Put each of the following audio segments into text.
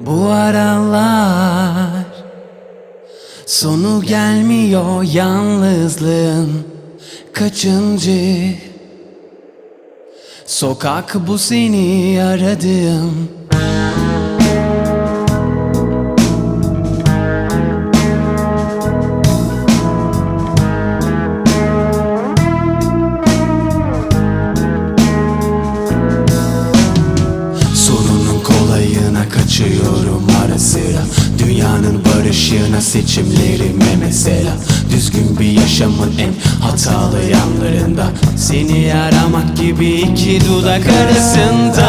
Bu aralar Sonu gelmiyor yalnızlığın. Kaçıncı Sokak bu seni aradım Dünyanın barışına seçimlerime mesela? Düzgün bir yaşamın en hatalı yanlarında. Seni aramak gibi iki dudak arasında.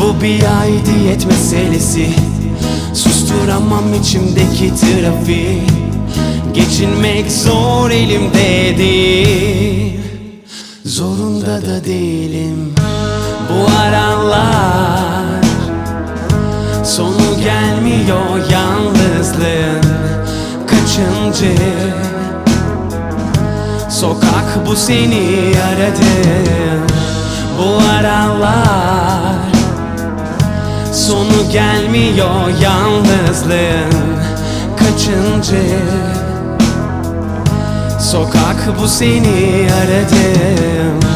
Bu bir aidiyet meselesi. Susturamam içimdeki trafiği. Geçinmek zor elimde değil. Zorunda da değilim. Bu aralar Sonu gelmiyor Kaçıncı Sokak bu seni aradım Bu aralar Sonu gelmiyor yalnızlığın Kaçıncı? Sokak bu seni aradım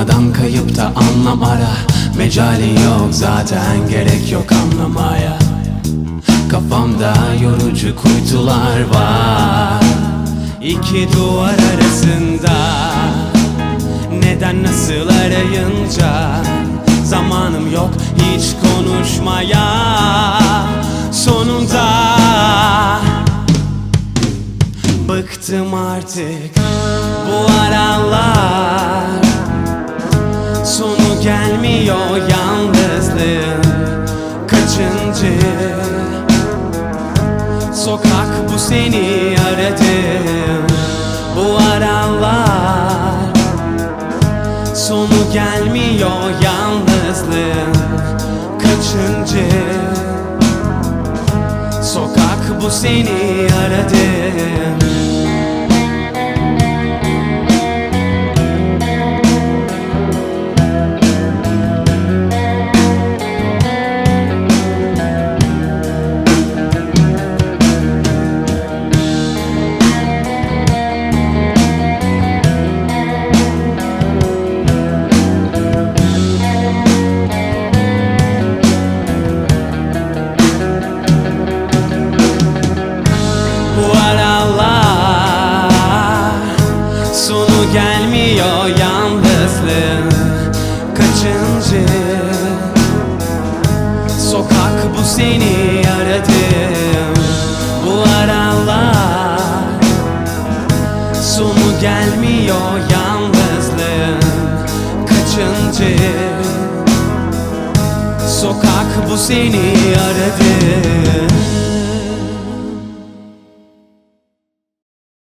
durmadan kayıp da anlam ara. Mecalin yok zaten gerek yok anlamaya. Kafamda yorucu kuytular var. İki duvar arasında. Neden nasıl arayınca? Zamanım yok hiç konuşmaya. Sonunda Bıktım artık bu aralar gelmiyor yalnızlığın Kaçıncı? Sokak bu seni aradım Bu aralar Sonu gelmiyor yalnızlığın Kaçıncı? Sokak bu seni aradım gelmiyor yalnızlığın Kaçıncı? Sokak bu seni aradım. Bu aralar Sonu gelmiyor? Yalnızlığın Kaçıncı? Sokak bu seni aradım